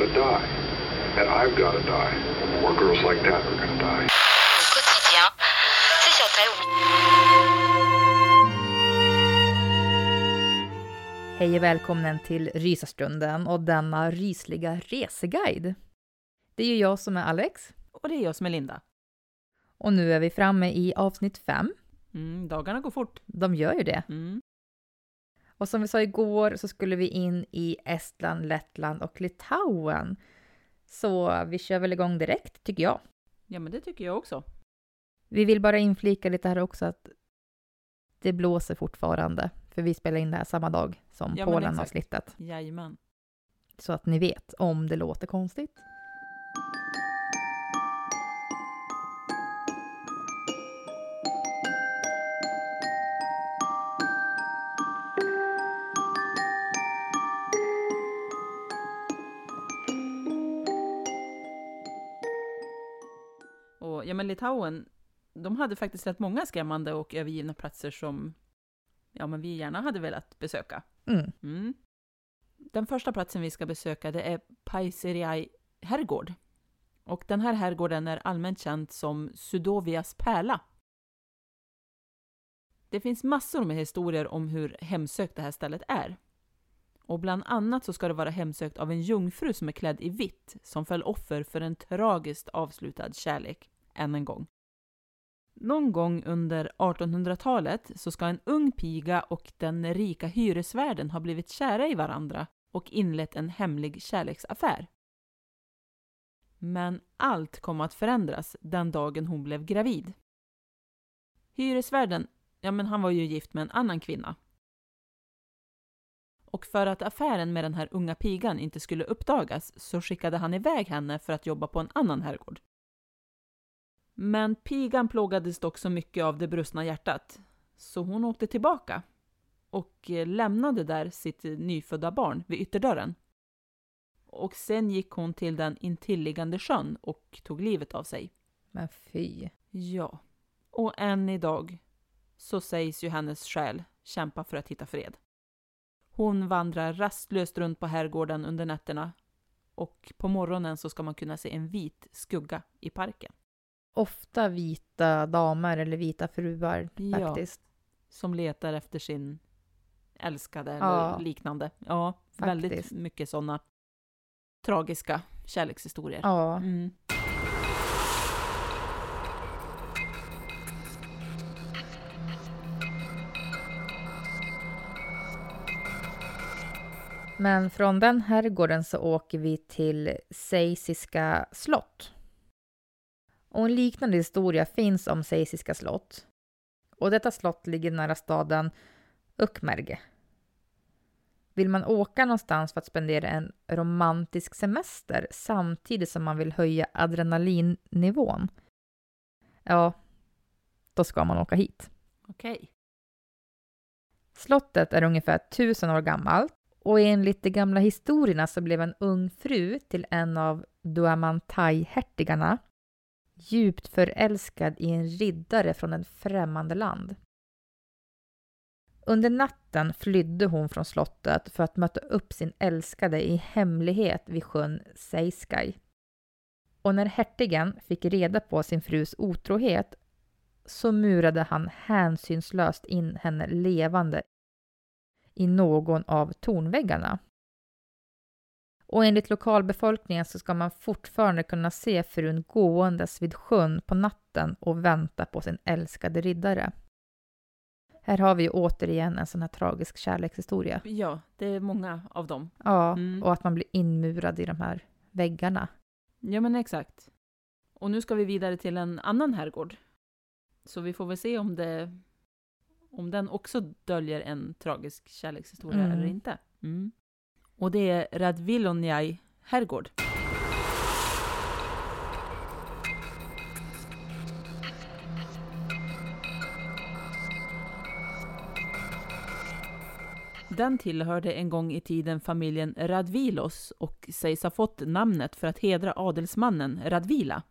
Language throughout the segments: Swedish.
Said, she's got to die. And I've got to die. More girls like that are to die. Hej och välkommen till Rysarstunden och denna rysliga reseguide. Det är ju jag som är Alex Och det är jag som är Linda. och nu är vi framme i avsnitt fem. Mm, dagarna går fort. De gör ju det. Mm. Och som vi sa igår så skulle vi in i Estland, Lettland och Litauen. Så vi kör väl igång direkt, tycker jag. Ja, men det tycker jag också. Vi vill bara inflika lite här också att det blåser fortfarande. För vi spelar in det här samma dag som Ja, men Polen har exakt. slittat. Jajamän. Så att ni vet om det låter konstigt. Men Litauen, de hade faktiskt rätt många skrämmande och övergivna platser som ja, men vi gärna hade velat besöka. Mm. Mm. Den första platsen vi ska besöka det är Paiseriai herrgård. Och den här herrgården är allmänt känd som Sudovias pärla. Det finns massor med historier om hur hemsökt det här stället är. Och bland annat så ska det vara hemsökt av en jungfru som är klädd i vitt som föll offer för en tragiskt avslutad kärlek, än en gång. Någon gång under 1800-talet så ska en ung piga och den rika hyresvärden ha blivit kära i varandra och inlett en hemlig kärleksaffär. Men allt kom att förändras den dagen hon blev gravid. Hyresvärden, ja men han var ju gift med en annan kvinna. Och för att affären med den här unga pigan inte skulle uppdagas så skickade han iväg henne för att jobba på en annan herrgård. Men pigan plågades dock så mycket av det brustna hjärtat så hon åkte tillbaka och eh, lämnade där sitt nyfödda barn vid ytterdörren. Och sen gick hon till den intilliggande sjön och tog livet av sig. Men fy. Ja, och än idag så sägs ju hennes själ kämpa för att hitta fred. Hon vandrar rastlöst runt på herrgården under nätterna och på morgonen så ska man kunna se en vit skugga i parken Ofta vita damer eller vita fruar Ja. faktiskt. som letar efter sin älskade Ja. eller liknande. Ja, väldigt Faktiskt. mycket sådana tragiska kärlekshistorier. Ja. Mm. Men från den herrgården så åker vi till Seisiska slott. Och en liknande historia finns om Seisiska slott. Och detta slott ligger nära staden Ukmerge. Vill man åka någonstans för att spendera en romantisk semester samtidigt som man vill höja adrenalinnivån, ja, då ska man åka hit. Okej. Slottet är ungefär tusen år gammalt och enligt de gamla historierna så blev en ung fru till en av Duamantai-hertigarna djupt förälskad i en riddare från ett främmande land. Under natten flydde hon från slottet för att möta upp sin älskade i hemlighet vid sjön Seiskai. Och när hertigen fick reda på sin frus otrohet så murade han hänsynslöst in henne levande i någon av tornväggarna. Och enligt lokalbefolkningen så ska man fortfarande kunna se frun gåendes vid sjön på natten och vänta på sin älskade riddare. Här har vi ju återigen en sån här tragisk kärlekshistoria. Ja, det är många av dem. Ja, Mm. och att man blir inmurad i de här väggarna. Ja, men exakt. Och nu ska vi vidare till en annan herrgård. Så vi får väl se om det om den också döljer en tragisk kärlekshistoria Mm. eller inte. Mm. Och det är Radvilonjaj herrgård. Den tillhörde en gång i tiden familjen Radvilos och sägs ha fått namnet för att hedra adelsmannen Radvila.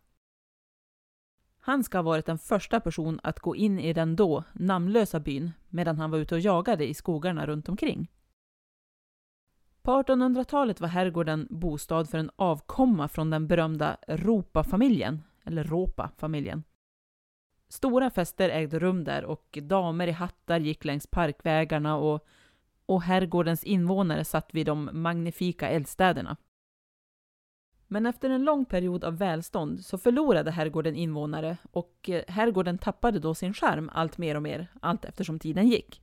Han ska ha varit den första person att gå in i den då namnlösa byn medan han var ute och jagade i skogarna runt omkring. På 1800-talet var herrgården bostad för en avkomma från den berömda Ropa-familjen, eller Ropa-familjen. Stora fester ägde rum där och damer i hattar gick längs parkvägarna och, och herrgårdens invånare satt vid de magnifika eldstäderna. Men efter en lång period av välstånd så förlorade herrgården invånare och eh, herrgården tappade då sin charm allt mer och mer allt eftersom tiden gick.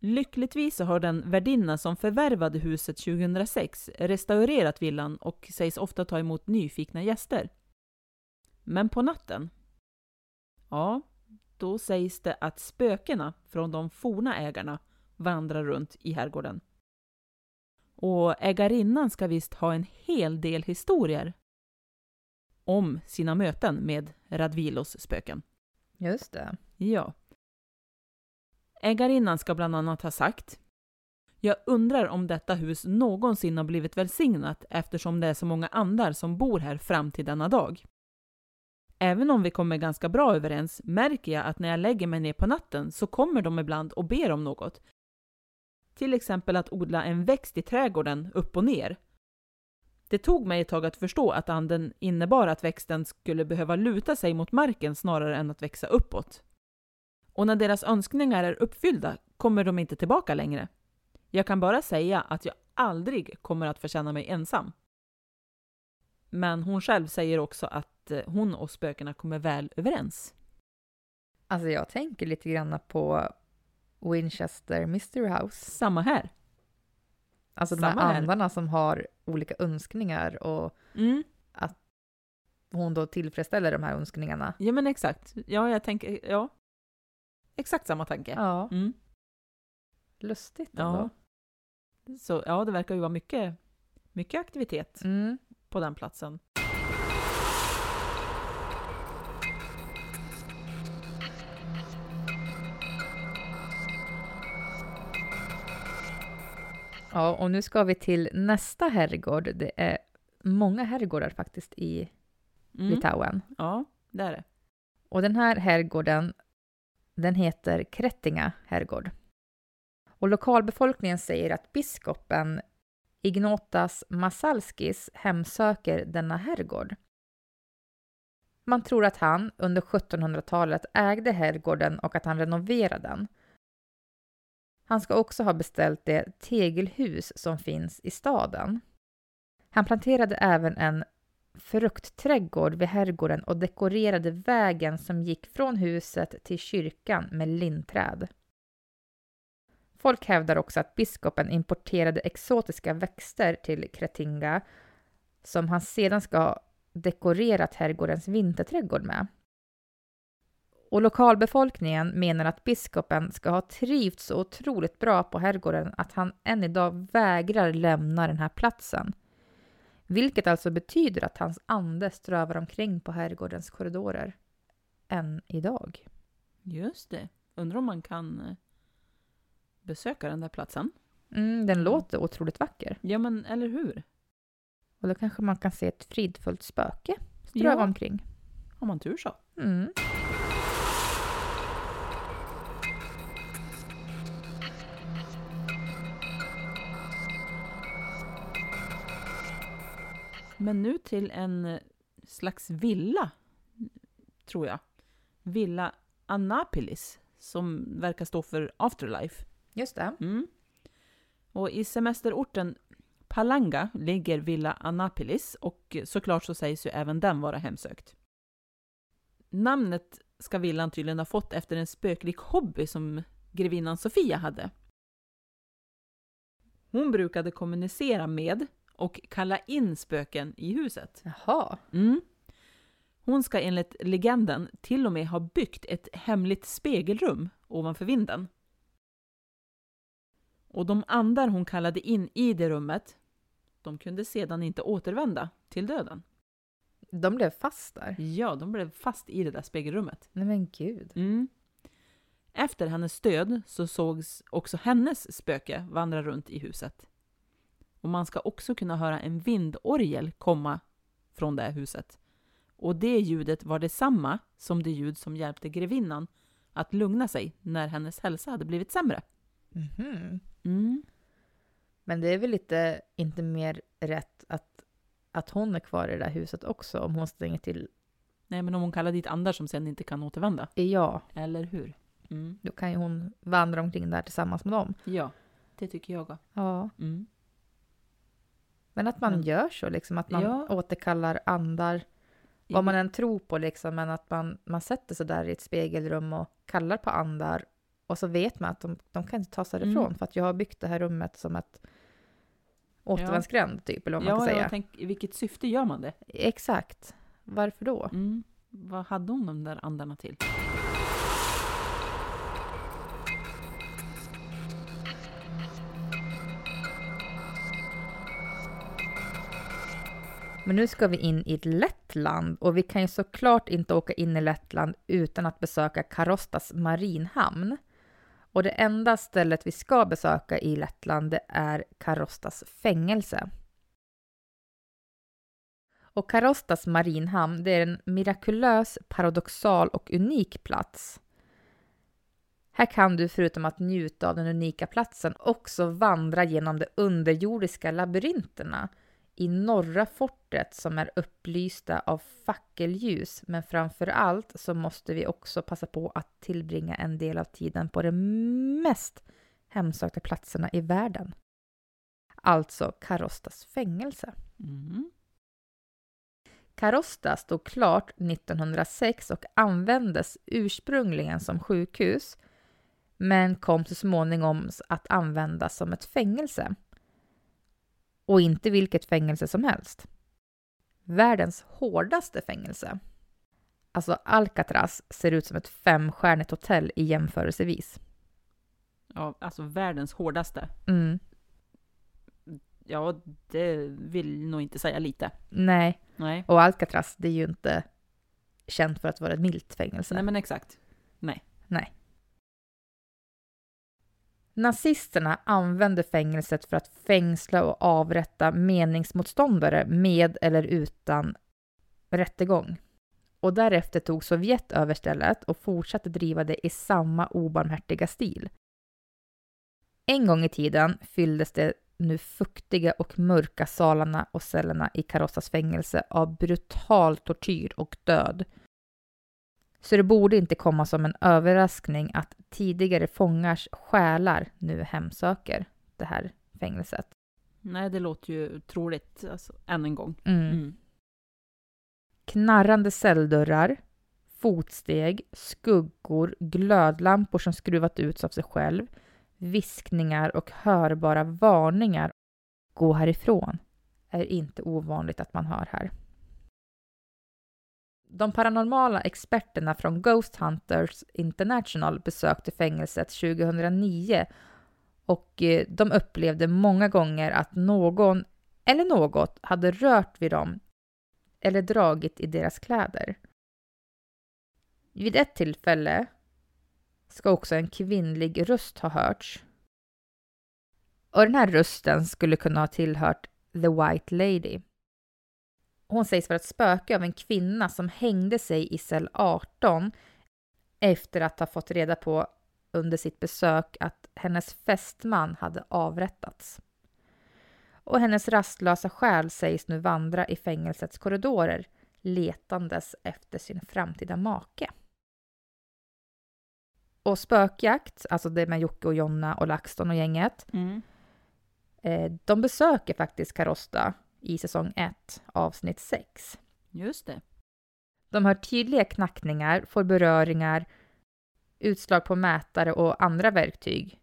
Lyckligtvis så har den värdinna som förvärvade huset 2006 restaurerat villan och sägs ofta ta emot nyfikna gäster. Men på natten? Ja, då sägs det att spökena från de forna ägarna vandrar runt i herrgården. Och ägarinnan ska visst ha en hel del historier om sina möten med Radvilos spöken. Just det. Ja. Ägarinnan ska bland annat ha sagt Jag undrar om detta hus någonsin har blivit välsignat eftersom det är så många andar som bor här fram till denna dag. Även om vi kommer ganska bra överens märker jag att när jag lägger mig ner på natten så kommer de ibland och ber om något. Till exempel att odla en växt i trädgården upp och ner. Det tog mig ett tag att förstå att anden innebar att växten skulle behöva luta sig mot marken snarare än att växa uppåt. Och när deras önskningar är uppfyllda kommer de inte tillbaka längre. Jag kan bara säga att jag aldrig kommer att känna mig ensam. Men hon själv säger också att eh, hon och spökena kommer väl överens. Alltså jag tänker lite grann på Winchester Mystery House. Samma här. Alltså de Samma här här. andarna som har olika önskningar och Mm. hon då tillfredsställer de här önskningarna. Ja men exakt. Ja, jag tänker, ja. Exakt samma tanke. Ja, Mm. lustigt Ja. ändå. Så ja, det verkar ju vara mycket, mycket aktivitet Mm. på den platsen. Ja, och nu ska vi till nästa herrgård. Det är många herrgårdar faktiskt i Mm. Litauen. Ja, det är det. Och den här herrgården, den heter Krettinga herrgård. Och lokalbefolkningen säger att biskopen Ignotas Masalskis hemsöker denna herrgård. Man tror att han under 1700-talet ägde herrgården och att han renoverade den. Han ska också ha beställt det tegelhus som finns i staden. Han planterade även en fruktträdgård vid herrgården och dekorerade vägen som gick från huset till kyrkan med linträd. Folk hävdar också att biskopen importerade exotiska växter till Kretinga som han sedan ska ha dekorerat herrgårdens vinterträdgård med. Och lokalbefolkningen menar att biskopen ska ha trivts så otroligt bra på herrgården att han än idag vägrar lämna den här platsen. Vilket alltså betyder att hans ande strövar omkring på herrgårdens korridorer. Än idag. Just det. Undrar om man kan eh, besöka den där platsen? Mm, den låter otroligt vacker. Ja, men eller hur? Och då kanske man kan se ett fridfullt spöke ströva Ja. omkring. Har man tur så. Mm. Men nu till en eh, slags villa, tror jag. Villa Annapolis, som verkar stå för Afterlife. Just det. Mm. Och i semesterorten Palanga ligger Villa Annapolis och såklart så sägs ju även den vara hemsökt. Namnet ska villan tydligen ha fått efter en spöklik hobby som grevinnan Sofia hade. Hon brukade kommunicera med och kalla in spöken i huset. Jaha. Mm. Hon ska enligt legenden till och med ha byggt ett hemligt spegelrum ovanför vinden. Och de andar hon kallade in i det rummet, de kunde sedan inte återvända till döden. De blev fast där. Ja, de blev fast i det där spegelrummet. Nej men gud. Mm. Efter hennes död så sågs också hennes spöke vandra runt i huset. Och man ska också kunna höra en vindorgel komma från det huset. Och det ljudet var detsamma som det ljud som hjälpte grevinnan att lugna sig när hennes hälsa hade blivit sämre. Mhm. Mm. Men det är väl lite inte mer rätt att, att hon är kvar i det där huset också om hon stänger till. Nej, men om hon kallar dit andar som sen inte kan återvända. Ja, Eller hur? Mm. då kan ju hon vandra omkring där tillsammans med dem. Ja, det tycker jag. Ja, Mm. Men att man Men- gör så liksom, att man Ja. återkallar andar. Vad man än tror på liksom, men att man, man sätter sig där i ett spegelrum och kallar på andar och så vet man att de, de kan inte ta sig Mm. därifrån för att jag har byggt det här rummet som ett återvändsgränd typ, eller vad man Ja, kan säga. jag tänk, i vilket syfte gör man det? Exakt. Varför då? Mm. Vad hade hon de där andarna till? Men nu ska vi in i Lettland och vi kan ju såklart inte åka in i Lettland utan att besöka Karostas marinhamn. Och det enda stället vi ska besöka i Lettland det är Karostas fängelse. Och Karostas marinhamn det är en mirakulös, paradoxal och unik plats. Här kan du förutom att njuta av den unika platsen också vandra genom de underjordiska labyrinterna i norra fortet som är upplysta av fackelljus. Men framför allt så måste vi också passa på att tillbringa en del av tiden på de mest hemsökta platserna i världen. Alltså Karostas fängelse. Mm. Karosta stod klart 1906 och användes ursprungligen som sjukhus men kom så småningom att användas som ett fängelse. Och inte vilket fängelse som helst. Världens hårdaste fängelse. Alltså Alcatraz ser ut som ett femstjärnigt hotell i jämförelsevis. Ja, alltså världens hårdaste. Mm. Ja, det vill nog inte säga lite. Nej, Nej. och Alcatraz det är ju inte känt för att vara ett milt fängelse. Nej, men exakt. Nej. Nazisterna använde fängelset för att fängsla och avrätta meningsmotståndare med eller utan rättegång. Och därefter tog Sovjet över stället och fortsatte driva det i samma obarmhärtiga stil. En gång i tiden fylldes det nu fuktiga och mörka salarna och cellerna i Karossas fängelse av brutal tortyr och död. Så det borde inte komma som en överraskning att tidigare fångars själar nu hemsöker det här fängelset. Nej, det låter ju troligt, alltså, än en gång. Mm. Mm. Knarrande celldörrar, fotsteg, skuggor, glödlampor som skruvat ut av sig själv, viskningar och hörbara varningar. Gå härifrån är inte ovanligt att man hör här. De paranormala experterna från Ghost Hunters International besökte fängelset 2009 och eh, de upplevde många gånger att någon eller något hade rört vid dem eller dragit i deras kläder. Vid ett tillfälle ska också en kvinnlig röst ha hörts. Och den här rösten skulle kunna ha tillhört The White Lady. Hon sägs vara ett spöke av en kvinna som hängde sig i cell 18 efter att ha fått reda på under sitt besök att hennes fästman hade avrättats. Och hennes rastlösa själ sägs nu vandra i fängelsets korridorer letandes efter sin framtida make. Och spökjakt, alltså det med Jocke och Jonna och LaxTon och gänget, Mm. eh, de besöker faktiskt Karosta i säsong 1, avsnitt 6. Just det. De hör tydliga knackningar, får beröringar, utslag på mätare och andra verktyg.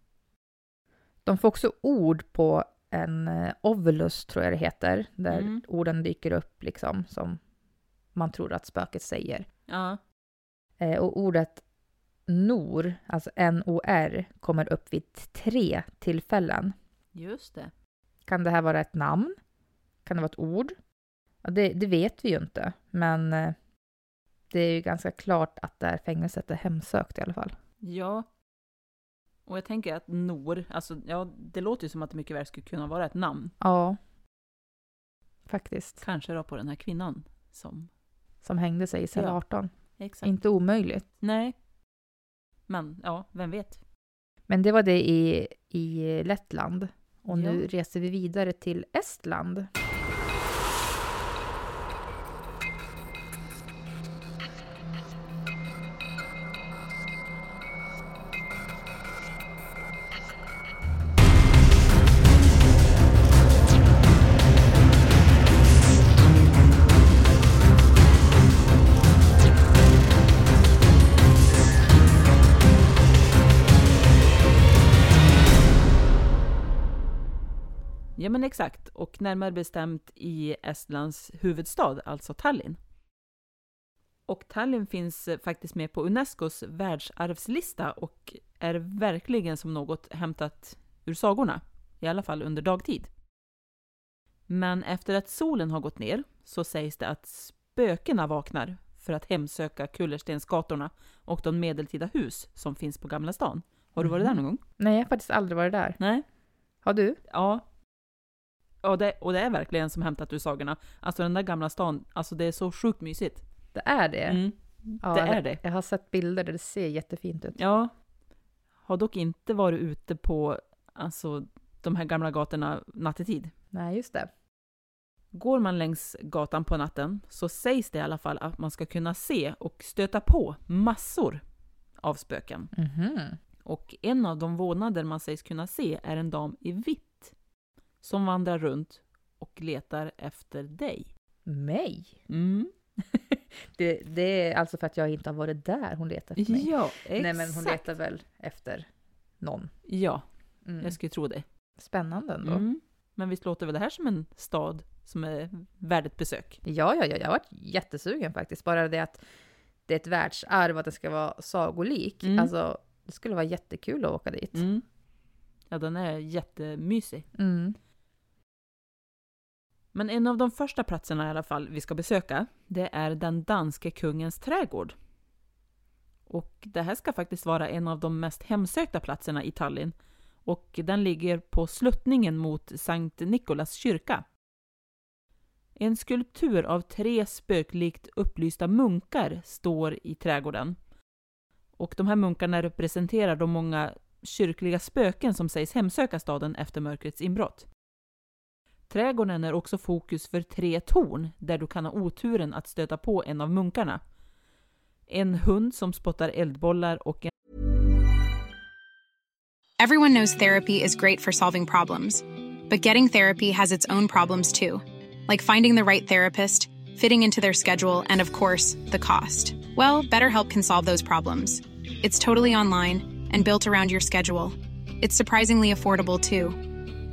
De får också ord på en eh, ovilus, tror jag det heter, där Mm. orden dyker upp liksom som man tror att spöket säger. Ja. Eh, och ordet nor, alltså N-O-R, kommer upp vid tre tillfällen. Just det. Kan det här vara ett namn? Kan det vara ett ord? Ja, det, det vet vi ju inte, men eh, det är ju ganska klart att det här fängelset är hemsökt i alla fall. Ja. Och jag tänker att Nor, alltså ja, det låter ju som att det mycket väl skulle kunna vara ett namn. Ja, faktiskt. Kanske då på den här kvinnan som... Som hängde sig i cell Ja. 18. Exakt. Inte omöjligt. Nej. Men ja, vem vet? Men det var det i, i Lettland. Och nu Ja. reser vi vidare till Estland. Exakt, och närmare bestämt i Estlands huvudstad, alltså Tallinn. Och Tallinn finns eh, faktiskt med på Unescos världsarvslista och är verkligen som något hämtat ur sagorna, i alla fall under dagtid. Men efter att solen har gått ner så sägs det att spökena vaknar för att hemsöka kullerstensgatorna och de medeltida hus som finns på Gamla stan. Har du varit där Mhm. någon gång? Nej, jag har faktiskt aldrig varit där. Nej? Har du? Ja. Och det, och det är verkligen som hämtat ur sagorna. Alltså den där gamla stan, alltså det är så sjukt mysigt. Det är det? Mm. Ja, det är det. Jag har sett bilder där det ser jättefint ut. Ja. Har dock inte varit ute på alltså, de här gamla gatorna nattetid. Nej, just det. Går man längs gatan på natten så sägs det i alla fall att man ska kunna se och stöta på massor av spöken. Mhm. Och en av de vånader man sägs kunna se är en dam i vitt som vandrar runt och letar efter dig. Mig? Mm. Det, det är alltså för att jag inte har varit där hon letar efter mig. Ja, exakt. Nej, men hon letar väl efter någon. Ja, Mm. jag skulle tro det. Spännande ändå. Mm. Men visst låter väl det här som en stad som är värd ett besök? Ja, ja, ja, jag har varit jättesugen faktiskt. Bara det att det är ett världsarv att det ska vara sagolik. Mm. Alltså, det skulle vara jättekul att åka dit. Mm. Ja, den är jättemysig. Mm. Men en av de första platserna i alla fall vi ska besöka, det är den danske kungens trädgård. Och det här ska faktiskt vara en av de mest hemsökta platserna i Tallinn. Och den ligger på sluttningen mot Sankt Nikolas kyrka. En skulptur av tre spöklikt upplysta munkar står i trädgården. Och de här munkarna representerar de många kyrkliga spöken som sägs hemsöka staden efter mörkrets inbrott. Trädgården är också fokus för tre torn där du kan ha oturen att stöta på en av munkarna. En hund som spottar eldbollar och en Everyone knows therapy is great for solving problems, but getting therapy has its own problems too, like finding the right therapist, fitting into their schedule, and of course, the cost. Well, BetterHelp can solve those problems. It's totally online and built around your schedule. It's surprisingly affordable too.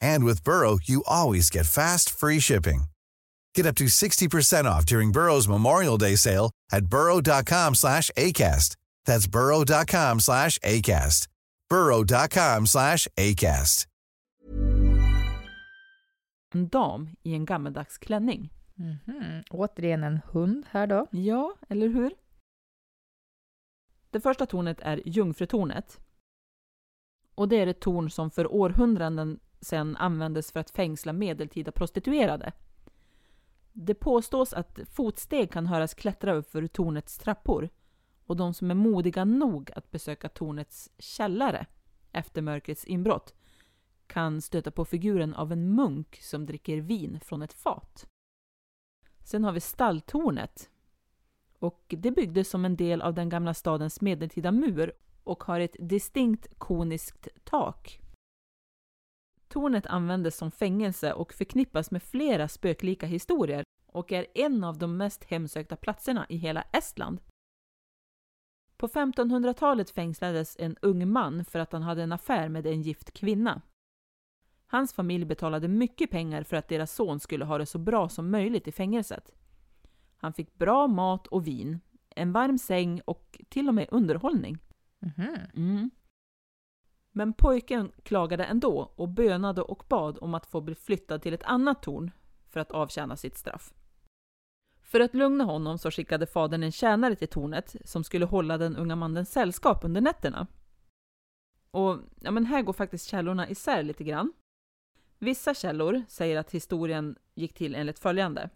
And with Burrow, you always get fast, free shipping. Get up to 60% off during Burrow's Memorial Day sale at burrow.com slash ACAST. That's burrow.com slash ACAST. burrow.com slash ACAST. En dam i en gammeldags klänning. Mhm. Återigen en hund här då. Ja, eller hur? Det första tornet är Jungfrutornet. Och det är ett torn som för århundraden sedan användes för att fängsla medeltida prostituerade. Det påstås att fotsteg kan höras klättra uppför tornets trappor och de som är modiga nog att besöka tornets källare efter mörkrets inbrott kan stöta på figuren av en munk som dricker vin från ett fat. Sen har vi Stalltornet. Och det byggdes som en del av den gamla stadens medeltida mur och har ett distinkt koniskt tak. Tornet användes som fängelse och förknippas med flera spöklika historier och är en av de mest hemsökta platserna i hela Estland. På 1500-talet fängslades en ung man för att han hade en affär med en gift kvinna. Hans familj betalade mycket pengar för att deras son skulle ha det så bra som möjligt i fängelset. Han fick bra mat och vin, en varm säng och till och med underhållning. Mhm. Mm. Men pojken klagade ändå och bönade och bad om att få bli flyttad till ett annat torn för att avtjäna sitt straff. För att lugna honom så skickade fadern en tjänare till tornet som skulle hålla den unga mannen sällskap under nätterna. Och ja, men här går faktiskt källorna isär lite grann. Vissa källor säger att historien gick till enligt följande.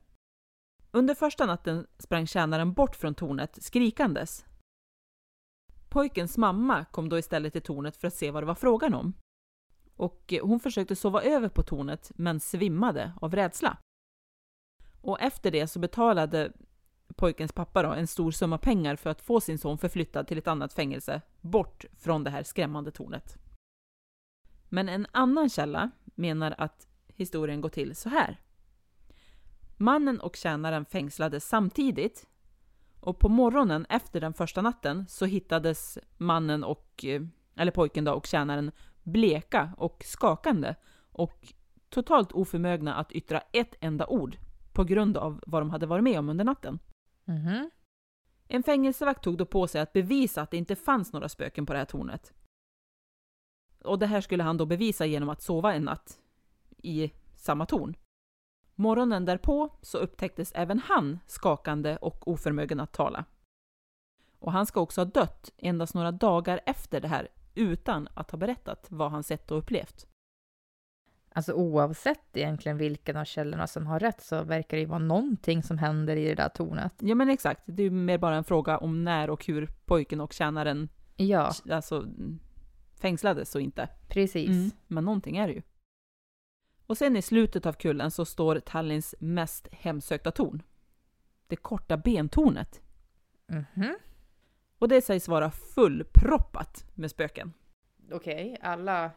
Under första natten sprang tjänaren bort från tornet skrikandes. Pojkens mamma kom då istället till tornet för att se vad det var frågan om. Och eh, hon försökte sova över på tornet men svimmade av rädsla. Och efter det så betalade pojkens pappa då en stor summa pengar för att få sin son förflyttad till ett annat fängelse bort från det här skrämmande tornet. Men en annan källa menar att historien går till så här. Mannen och tjänaren fängslades samtidigt och på morgonen efter den första natten så hittades mannen och, eh, eller pojken då, och tjänaren bleka och skakande och totalt oförmögna att yttra ett enda ord på grund av vad de hade varit med om under natten. Mhm. En fängelsevakt tog då på sig att bevisa att det inte fanns några spöken på det här tornet. Och det här skulle han då bevisa genom att sova en natt i samma torn. Morgonen därpå så upptäcktes även han skakande och oförmögen att tala. Och han ska också ha dött endast några dagar efter det här utan att ha berättat vad han sett och upplevt. Alltså oavsett egentligen vilken av källorna som har rätt så verkar det ju vara någonting som händer i det där tornet. Ja men exakt, det är ju mer bara en fråga om när och hur pojken och tjänaren Ja, alltså, fängslades och inte. precis. Mm, men någonting är det ju. Och sen i slutet av kullen så står Tallins mest hemsökta torn. Det korta bentornet. Mhm. Och det sägs vara fullproppat med spöken. Okej, alla...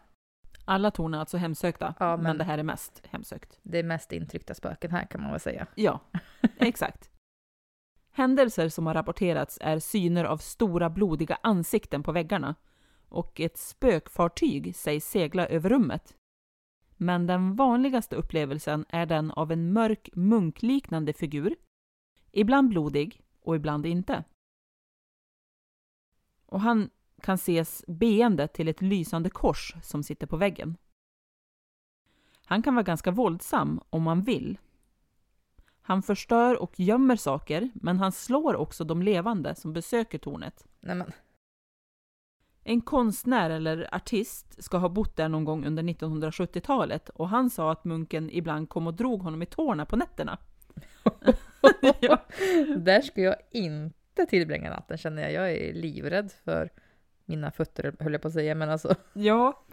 Alla torn är alltså hemsökta, Ja, men... men- det här är mest hemsökt. Det är mest intryckta spöken här kan man väl säga. Ja, exakt. Händelser som har rapporterats är syner av stora blodiga ansikten på väggarna och ett spökfartyg sägs segla över rummet. Men den vanligaste upplevelsen är den av en mörk munkliknande figur, ibland blodig och ibland inte. Och han kan ses beende till ett lysande kors som sitter på väggen. Han kan vara ganska våldsam om man vill. Han förstör och gömmer saker, men han slår också de levande som besöker tornet. Nej men, en konstnär eller artist ska ha bott där någon gång under 1970-talet och han sa att munken ibland kom och drog honom i tårna på nätterna. ja. där ska jag inte tillbringa natten känner jag. Jag är livrädd för mina fötter höll jag på att säga, men alltså. ja.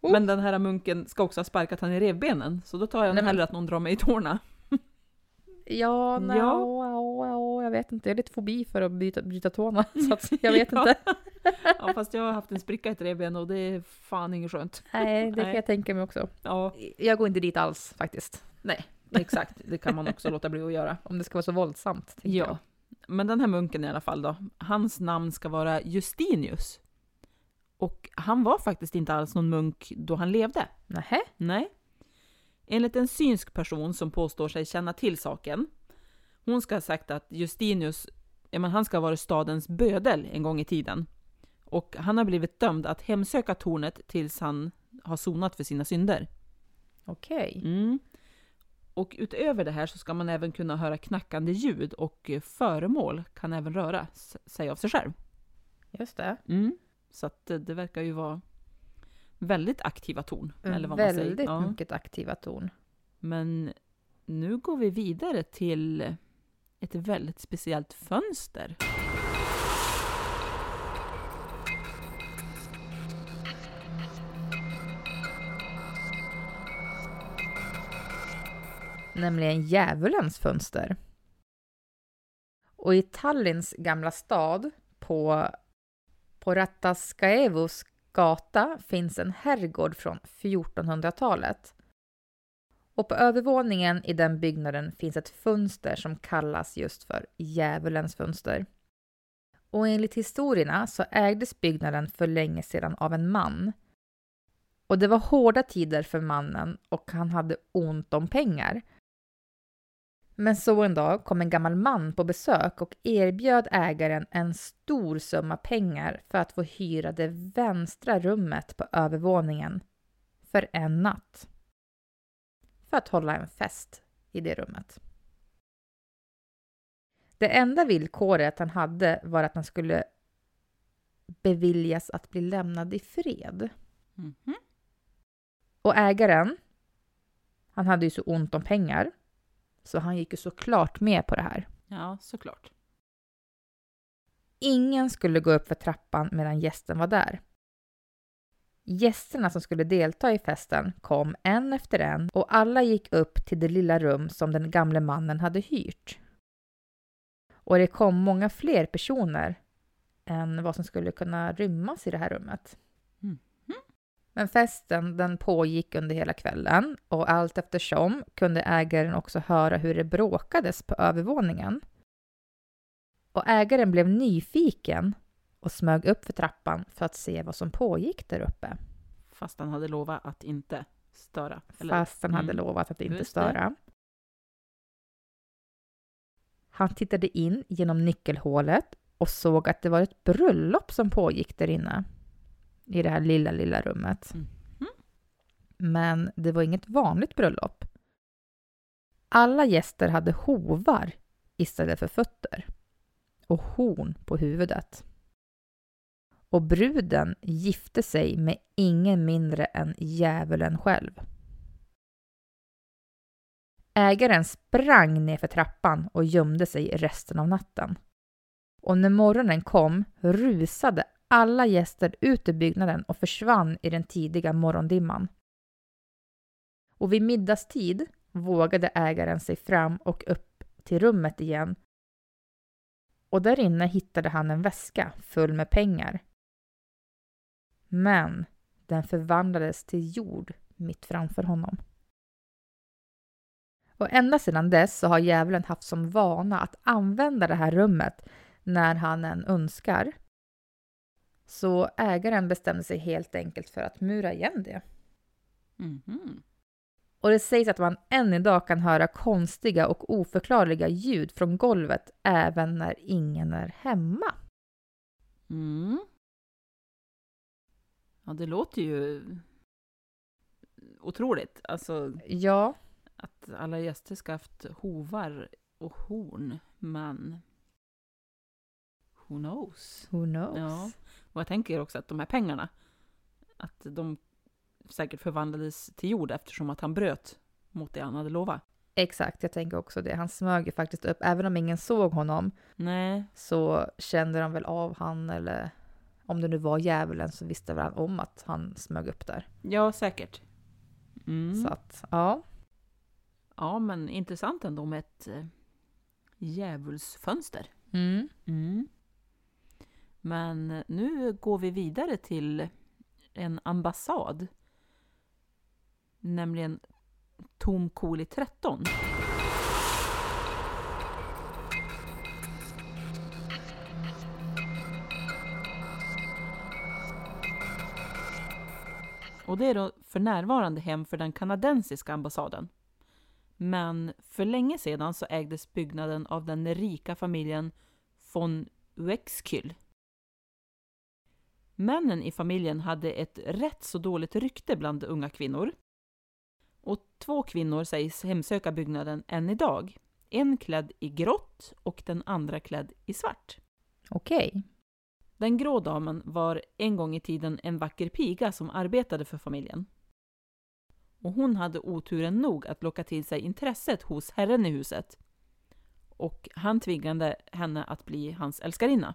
Oh. Men den här munken ska också ha sparkat han i revbenen, så då tar jag Nej, men- hellre att någon drar mig i tårna. Ja, no, Ja. ja. jag vet inte. Jag har lite fobi för att byta, bryta tårna. Så jag vet Ja. inte. Ja, fast jag har haft en spricka i revben och det är fan inget skönt. Nej, det kan jag tänka mig också. Ja, Jag går inte dit alls faktiskt. nej, exakt. Det kan man också låta bli att göra. Om det ska vara så våldsamt. Ja. jag. Men den här munken i alla fall då, hans namn ska vara Justinius. Och han var faktiskt inte alls någon munk då han levde. Nähä? Nej. Enligt en synsk person som påstår sig känna till saken, hon ska ha sagt att Justinius, ja men han ska ha varit stadens bödel en gång i tiden. Och han har blivit dömd att hemsöka tornet tills han har sonat för sina synder. Okej. Mm. Och utöver det här så ska man även kunna höra knackande ljud och eh, föremål kan även röra sig av sig själv. Just det. Mm. Så att eh, det verkar ju vara väldigt aktiva torn. Eller vad man Mm, Väldigt säger. Ja. mycket aktiva torn. Men nu går vi vidare till ett väldigt speciellt fönster. Nämligen djävulens fönster. Och i Tallinns gamla stad på, på Rataskaevus gata finns en herrgård från 1400-talet. Och på övervåningen i den byggnaden finns ett fönster som kallas just för djävulens fönster. Och enligt historierna så ägdes byggnaden för länge sedan av en man. Och det var hårda tider för mannen och han hade ont om pengar. Men så en dag kom en gammal man på besök och erbjöd ägaren en stor summa pengar för att få hyra det vänstra rummet på övervåningen för en natt. För att hålla en fest i det rummet. Det enda villkoret han hade var att han skulle beviljas att bli lämnad i fred. Mhm. Och ägaren, han hade ju så ont om pengar, så han gick ju såklart med på det här. Ja, såklart. Ingen skulle gå upp för trappan medan gästen var där. Gästerna som skulle delta i festen kom en efter en och alla gick upp till det lilla rum som den gamle mannen hade hyrt. Och det kom många fler personer än vad som skulle kunna rymmas i det här rummet. Men festen den pågick under hela kvällen och allt eftersom kunde ägaren också höra hur det bråkades på övervåningen. Och ägaren blev nyfiken och smög upp för trappan för att se vad som pågick där uppe. Fast han hade lovat att inte störa. eller? Fast han hade Mm. lovat att inte Just det. störa. Han tittade in genom nyckelhålet och såg att det var ett bröllop som pågick där inne. I det här lilla, lilla rummet. Mhm. Men det var inget vanligt bröllop. Alla gäster hade hovar istället för fötter och horn på huvudet. Och bruden gifte sig med ingen mindre än djävulen själv. Ägaren sprang ner för trappan och gömde sig resten av natten. Och när morgonen kom rusade alla gäster ut ur byggnaden och försvann i den tidiga morgondimman. Och vid middagstid vågade ägaren sig fram och upp till rummet igen. Och där inne hittade han en väska full med pengar. Men den förvandlades till jord mitt framför honom. Och ända sedan dess så har djävulen haft som vana att använda det här rummet när han än önskar. Så ägaren bestämde sig helt enkelt för att mura igen det. Mhm. Och det sägs att man än idag kan höra konstiga och oförklarliga ljud från golvet även när ingen är hemma. Mm. Ja, det låter ju otroligt. Alltså Ja, att alla gäster ska haft hovar och horn, men who knows? who knows? Ja. Och jag tänker också att de här pengarna, att de säkert förvandlades till jord eftersom att han bröt mot det han hade lovat. Exakt, jag tänker också det. Han smög ju faktiskt upp, även om ingen såg honom Nej, så kände de väl av han eller om det nu var djävulen så visste väl han om att han smög upp där. ja säkert. Mm. Så att, ja. Ja, men intressant ändå med ett eh, djävulsfönster. Mm. Mm. Men nu går vi vidare till en ambassad. Nämligen Tom Cooley 13. Och det är då för närvarande hem för den kanadensiska ambassaden. Men för länge sedan så ägdes byggnaden av den rika familjen von Uexküll. Männen i familjen hade ett rätt så dåligt rykte bland unga kvinnor. Och två kvinnor sägs hemsöka byggnaden än idag. En klädd i grått och den andra klädd i svart. Okej. Den grå damen var en gång i tiden en vacker piga som arbetade för familjen. Och hon hade oturen nog att locka till sig intresset hos herren i huset. Och han tvingade henne att bli hans älskarinna.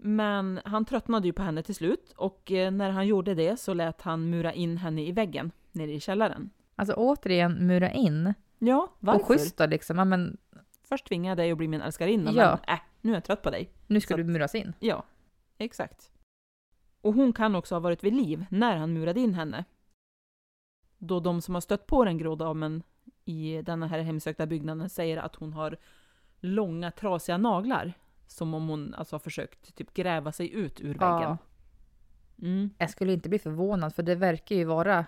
Men han tröttnade ju på henne till slut och eh, när han gjorde det så lät han mura in henne i väggen nere i källaren. Alltså återigen, mura in. Ja, varför? Och schysst då liksom. Ja, men Först tvingade jag dig att bli min älskarinna, Ja. men äh, nu är jag trött på dig. nu ska Så du muras in. Ja, exakt. Och hon kan också ha varit vid liv när han murade in henne. Då de som har stött på den grå damen i denna här hemsökta byggnaden säger att hon har långa trasiga naglar. Som om hon alltså har försökt typ gräva sig ut ur väggen. Ja. Mm. Jag skulle inte bli förvånad för det verkar ju vara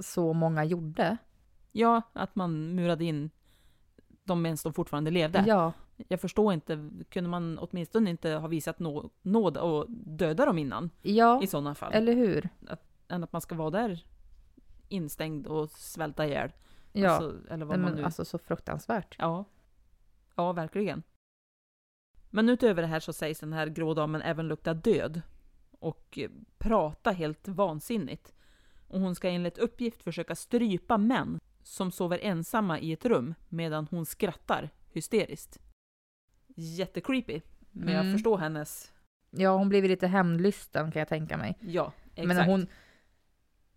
så många gjorde. Ja, att man murade in dem medan de fortfarande levde. Ja, Jag förstår inte, kunde man åtminstone inte ha visat nå- nåd och döda dem innan ja i sådana fall? eller hur? än att man ska vara där instängd och svälta ihjäl. Ja, Alltså, eller vad Nej, man nu... alltså så fruktansvärt. Ja. Ja, verkligen. Men utöver det här så sägs den här grå damen även lukta död. Och prata helt vansinnigt. Och hon ska enligt uppgift försöka strypa män som sover ensamma i ett rum medan hon skrattar hysteriskt. Jättecreepy. Men jag Mm. förstår hennes... Ja, hon blev lite hämndlysten kan jag tänka mig. Ja, exakt. Men hon,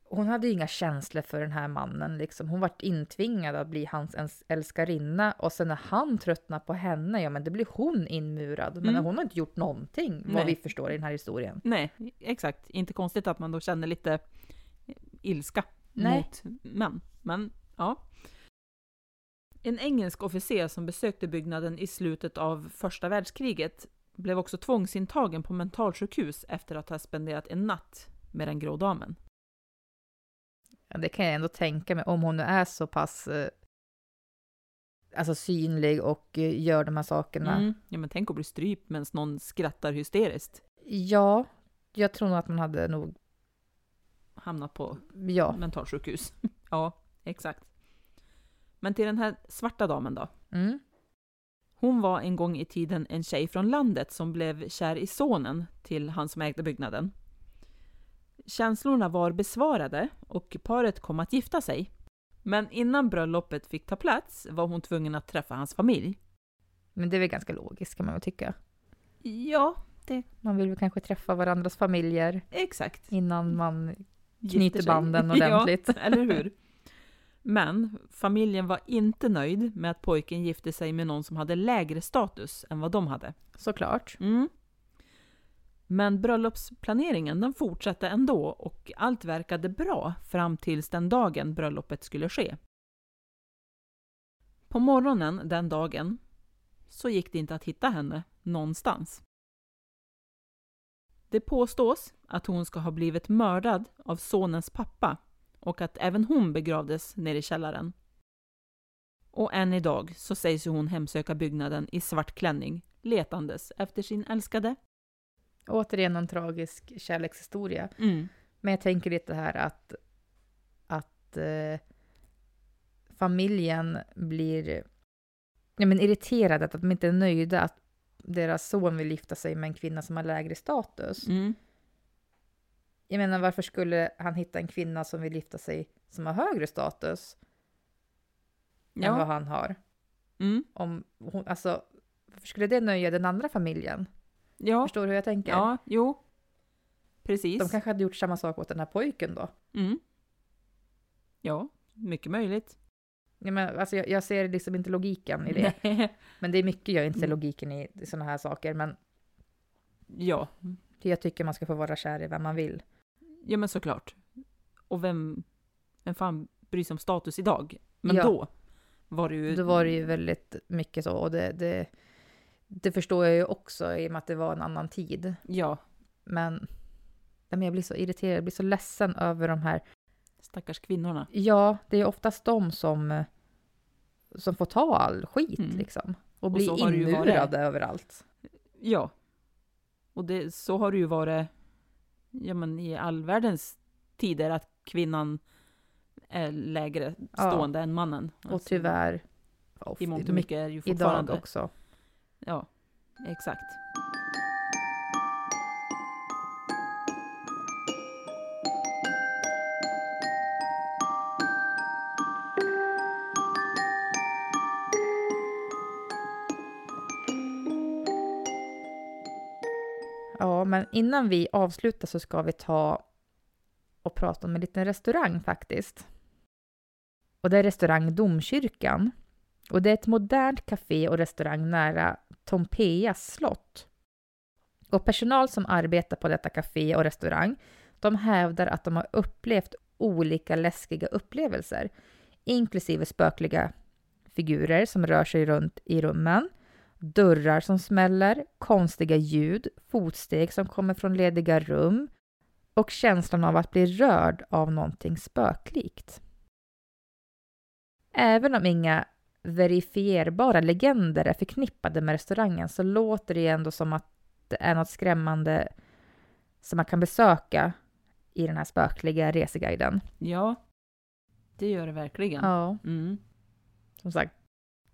hon hade ju inga känslor för den här mannen. Liksom. Hon vart intvingad att bli hans älskarinna och sen när han tröttnar på henne, ja men det blir hon inmurad. Men Mm. hon har inte gjort någonting, vad Nej. vi förstår i den här historien. Nej, exakt. Inte konstigt att man då känner lite ilska Nej. mot män. Men ja. En engelsk officer som besökte byggnaden i slutet av första världskriget blev också tvångsintagen på mentalsjukhus efter att ha spenderat en natt med den grå damen. Det kan jag ändå tänka mig, om hon nu är så pass eh, alltså synlig och eh, gör de här sakerna. Mm. Ja, men tänk att bli strypt medan någon skrattar hysteriskt. Ja, jag tror nog att man hade nog, Hamnat på ja. mentalsjukhus. ja, exakt. Men till den här svarta damen då. Mm. Hon var en gång i tiden en tjej från landet som blev kär i sonen till han som ägde byggnaden. Känslorna var besvarade och paret kom att gifta sig. Men innan bröllopet fick ta plats var hon tvungen att träffa hans familj. Men det är väl ganska logiskt kan man väl tycka. Ja, Man vill väl kanske träffa varandras familjer exakt. innan man knyter banden ordentligt. ja, eller hur? Men familjen var inte nöjd med att pojken gifte sig med någon som hade lägre status än vad de hade. Såklart. Mm. Men bröllopsplaneringen den fortsatte ändå och allt verkade bra fram tills den dagen bröllopet skulle ske. På morgonen den dagen så gick det inte att hitta henne någonstans. Det påstås att hon ska ha blivit mördad av sonens pappa och att även hon begravdes nere i källaren. Och än idag så sägs hon hemsöka byggnaden i svart klänning letandes efter sin älskade. Återigen en tragisk kärlekshistoria. Mm. Men jag tänker lite här att, att eh, familjen blir ja, men irriterade, att de inte är nöjda att deras son vill gifta sig med en kvinna som har lägre status. Mm. Jag menar, varför skulle han hitta en kvinna som vill gifta sig som har högre status än vad Ja. han har? Mm. Om hon, alltså, varför skulle det nöja den andra familjen? Ja. Förstår du hur jag tänker? ja, jo. Precis. De kanske hade gjort samma sak åt den här pojken då. mm. Ja, mycket möjligt. Ja, men, alltså, jag, jag ser liksom inte logiken i det. Nej. Men det är mycket jag inte ser Mm. logiken i, i sådana här saker. Men Ja, jag tycker man ska få vara kär i vem man vill. ja men såklart. Och vem, vem fan bryr sig om status idag? Men Ja. då var det ju... Då var det ju väldigt mycket så. Och det, det, det förstår jag ju också i och med att det var en annan tid. Ja, Men, men jag blir så irriterad, jag blir så ledsen över de här. stackars kvinnorna. Ja, det är oftast de som, som får ta all skit Mm. liksom. Och Och bli så har det ju varit. inmurade överallt. Ja. Och det, så har det ju varit ja, men i all världens tider att kvinnan är lägre Ja. stående än mannen. Och Alltså, tyvärr och I mångt och my- mycket är ju idag fortfarande. också. Ja, exakt. Ja, men innan vi avslutar så ska vi ta och prata om en liten restaurang faktiskt. Och det är restaurang Domkyrkan. Och det är ett modernt café och restaurang nära Tompeas slott. Och personal som arbetar på detta café och restaurang, de hävdar att de har upplevt olika läskiga upplevelser, inklusive spökliga figurer som rör sig runt i rummen, dörrar som smäller, konstiga ljud, fotsteg som kommer från lediga rum och känslan av att bli rörd av någonting spöklikt. Även om inga verifierbara legender är förknippade med restaurangen så låter det ändå som att det är något skrämmande som man kan besöka i den här spökliga reseguiden. Ja, det gör det verkligen. Ja, Mm. som sagt,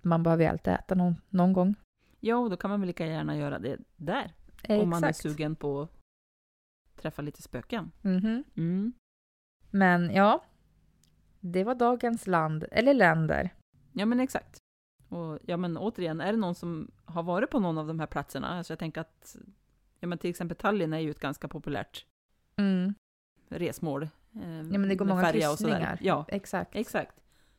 man behöver ju alltid äta någon, någon gång. Ja, och då kan man väl lika gärna göra det där. Om man är Exakt. sugen på att träffa lite spöken. Mhm. Mm. Men ja, det var dagens land, eller länder. Ja, men exakt. Och ja, men återigen, är det någon som har varit på någon av de här platserna? Alltså jag tänker att, ja men till exempel Tallinn är ju ett ganska populärt Mm. resmål. Eh, Ja, men det går många kryssningar. Ja, Exakt. exakt.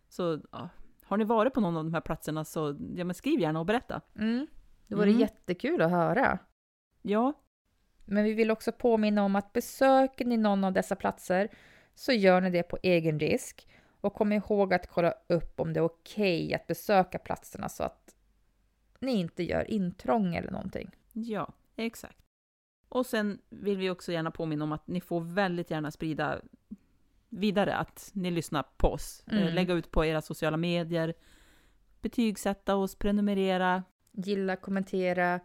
Så ja, har ni varit på någon av de här platserna så ja, men skriv gärna och berätta. Mm. Det vore Mm. jättekul att höra. Ja, Men vi vill också påminna om att besöker ni någon av dessa platser så gör ni det på egen risk. Och kom ihåg att kolla upp om det är okej att besöka platserna så att ni inte gör intrång eller någonting. ja, exakt. Och sen vill vi också gärna påminna om att ni får väldigt gärna sprida vidare att ni lyssnar på oss. Eh, Mm. Lägga ut på era sociala medier, betygsätta oss, prenumerera. Gilla, kommentera,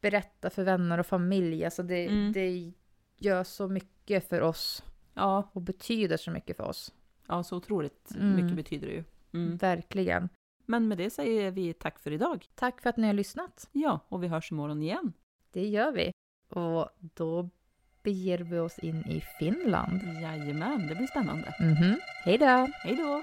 berätta för vänner och familj. Alltså det, Mm. det gör så mycket för oss Ja, och betyder så mycket för oss. Ja så otroligt Mm. mycket betyder det ju. Mm. Verkligen. Men med det säger vi tack för idag. Tack för att ni har lyssnat. Ja, och vi hörs imorgon igen. Det gör vi. Och då beger vi oss in i Finland. Jajamän, det blir spännande. Mhm. Hej då! Hej då!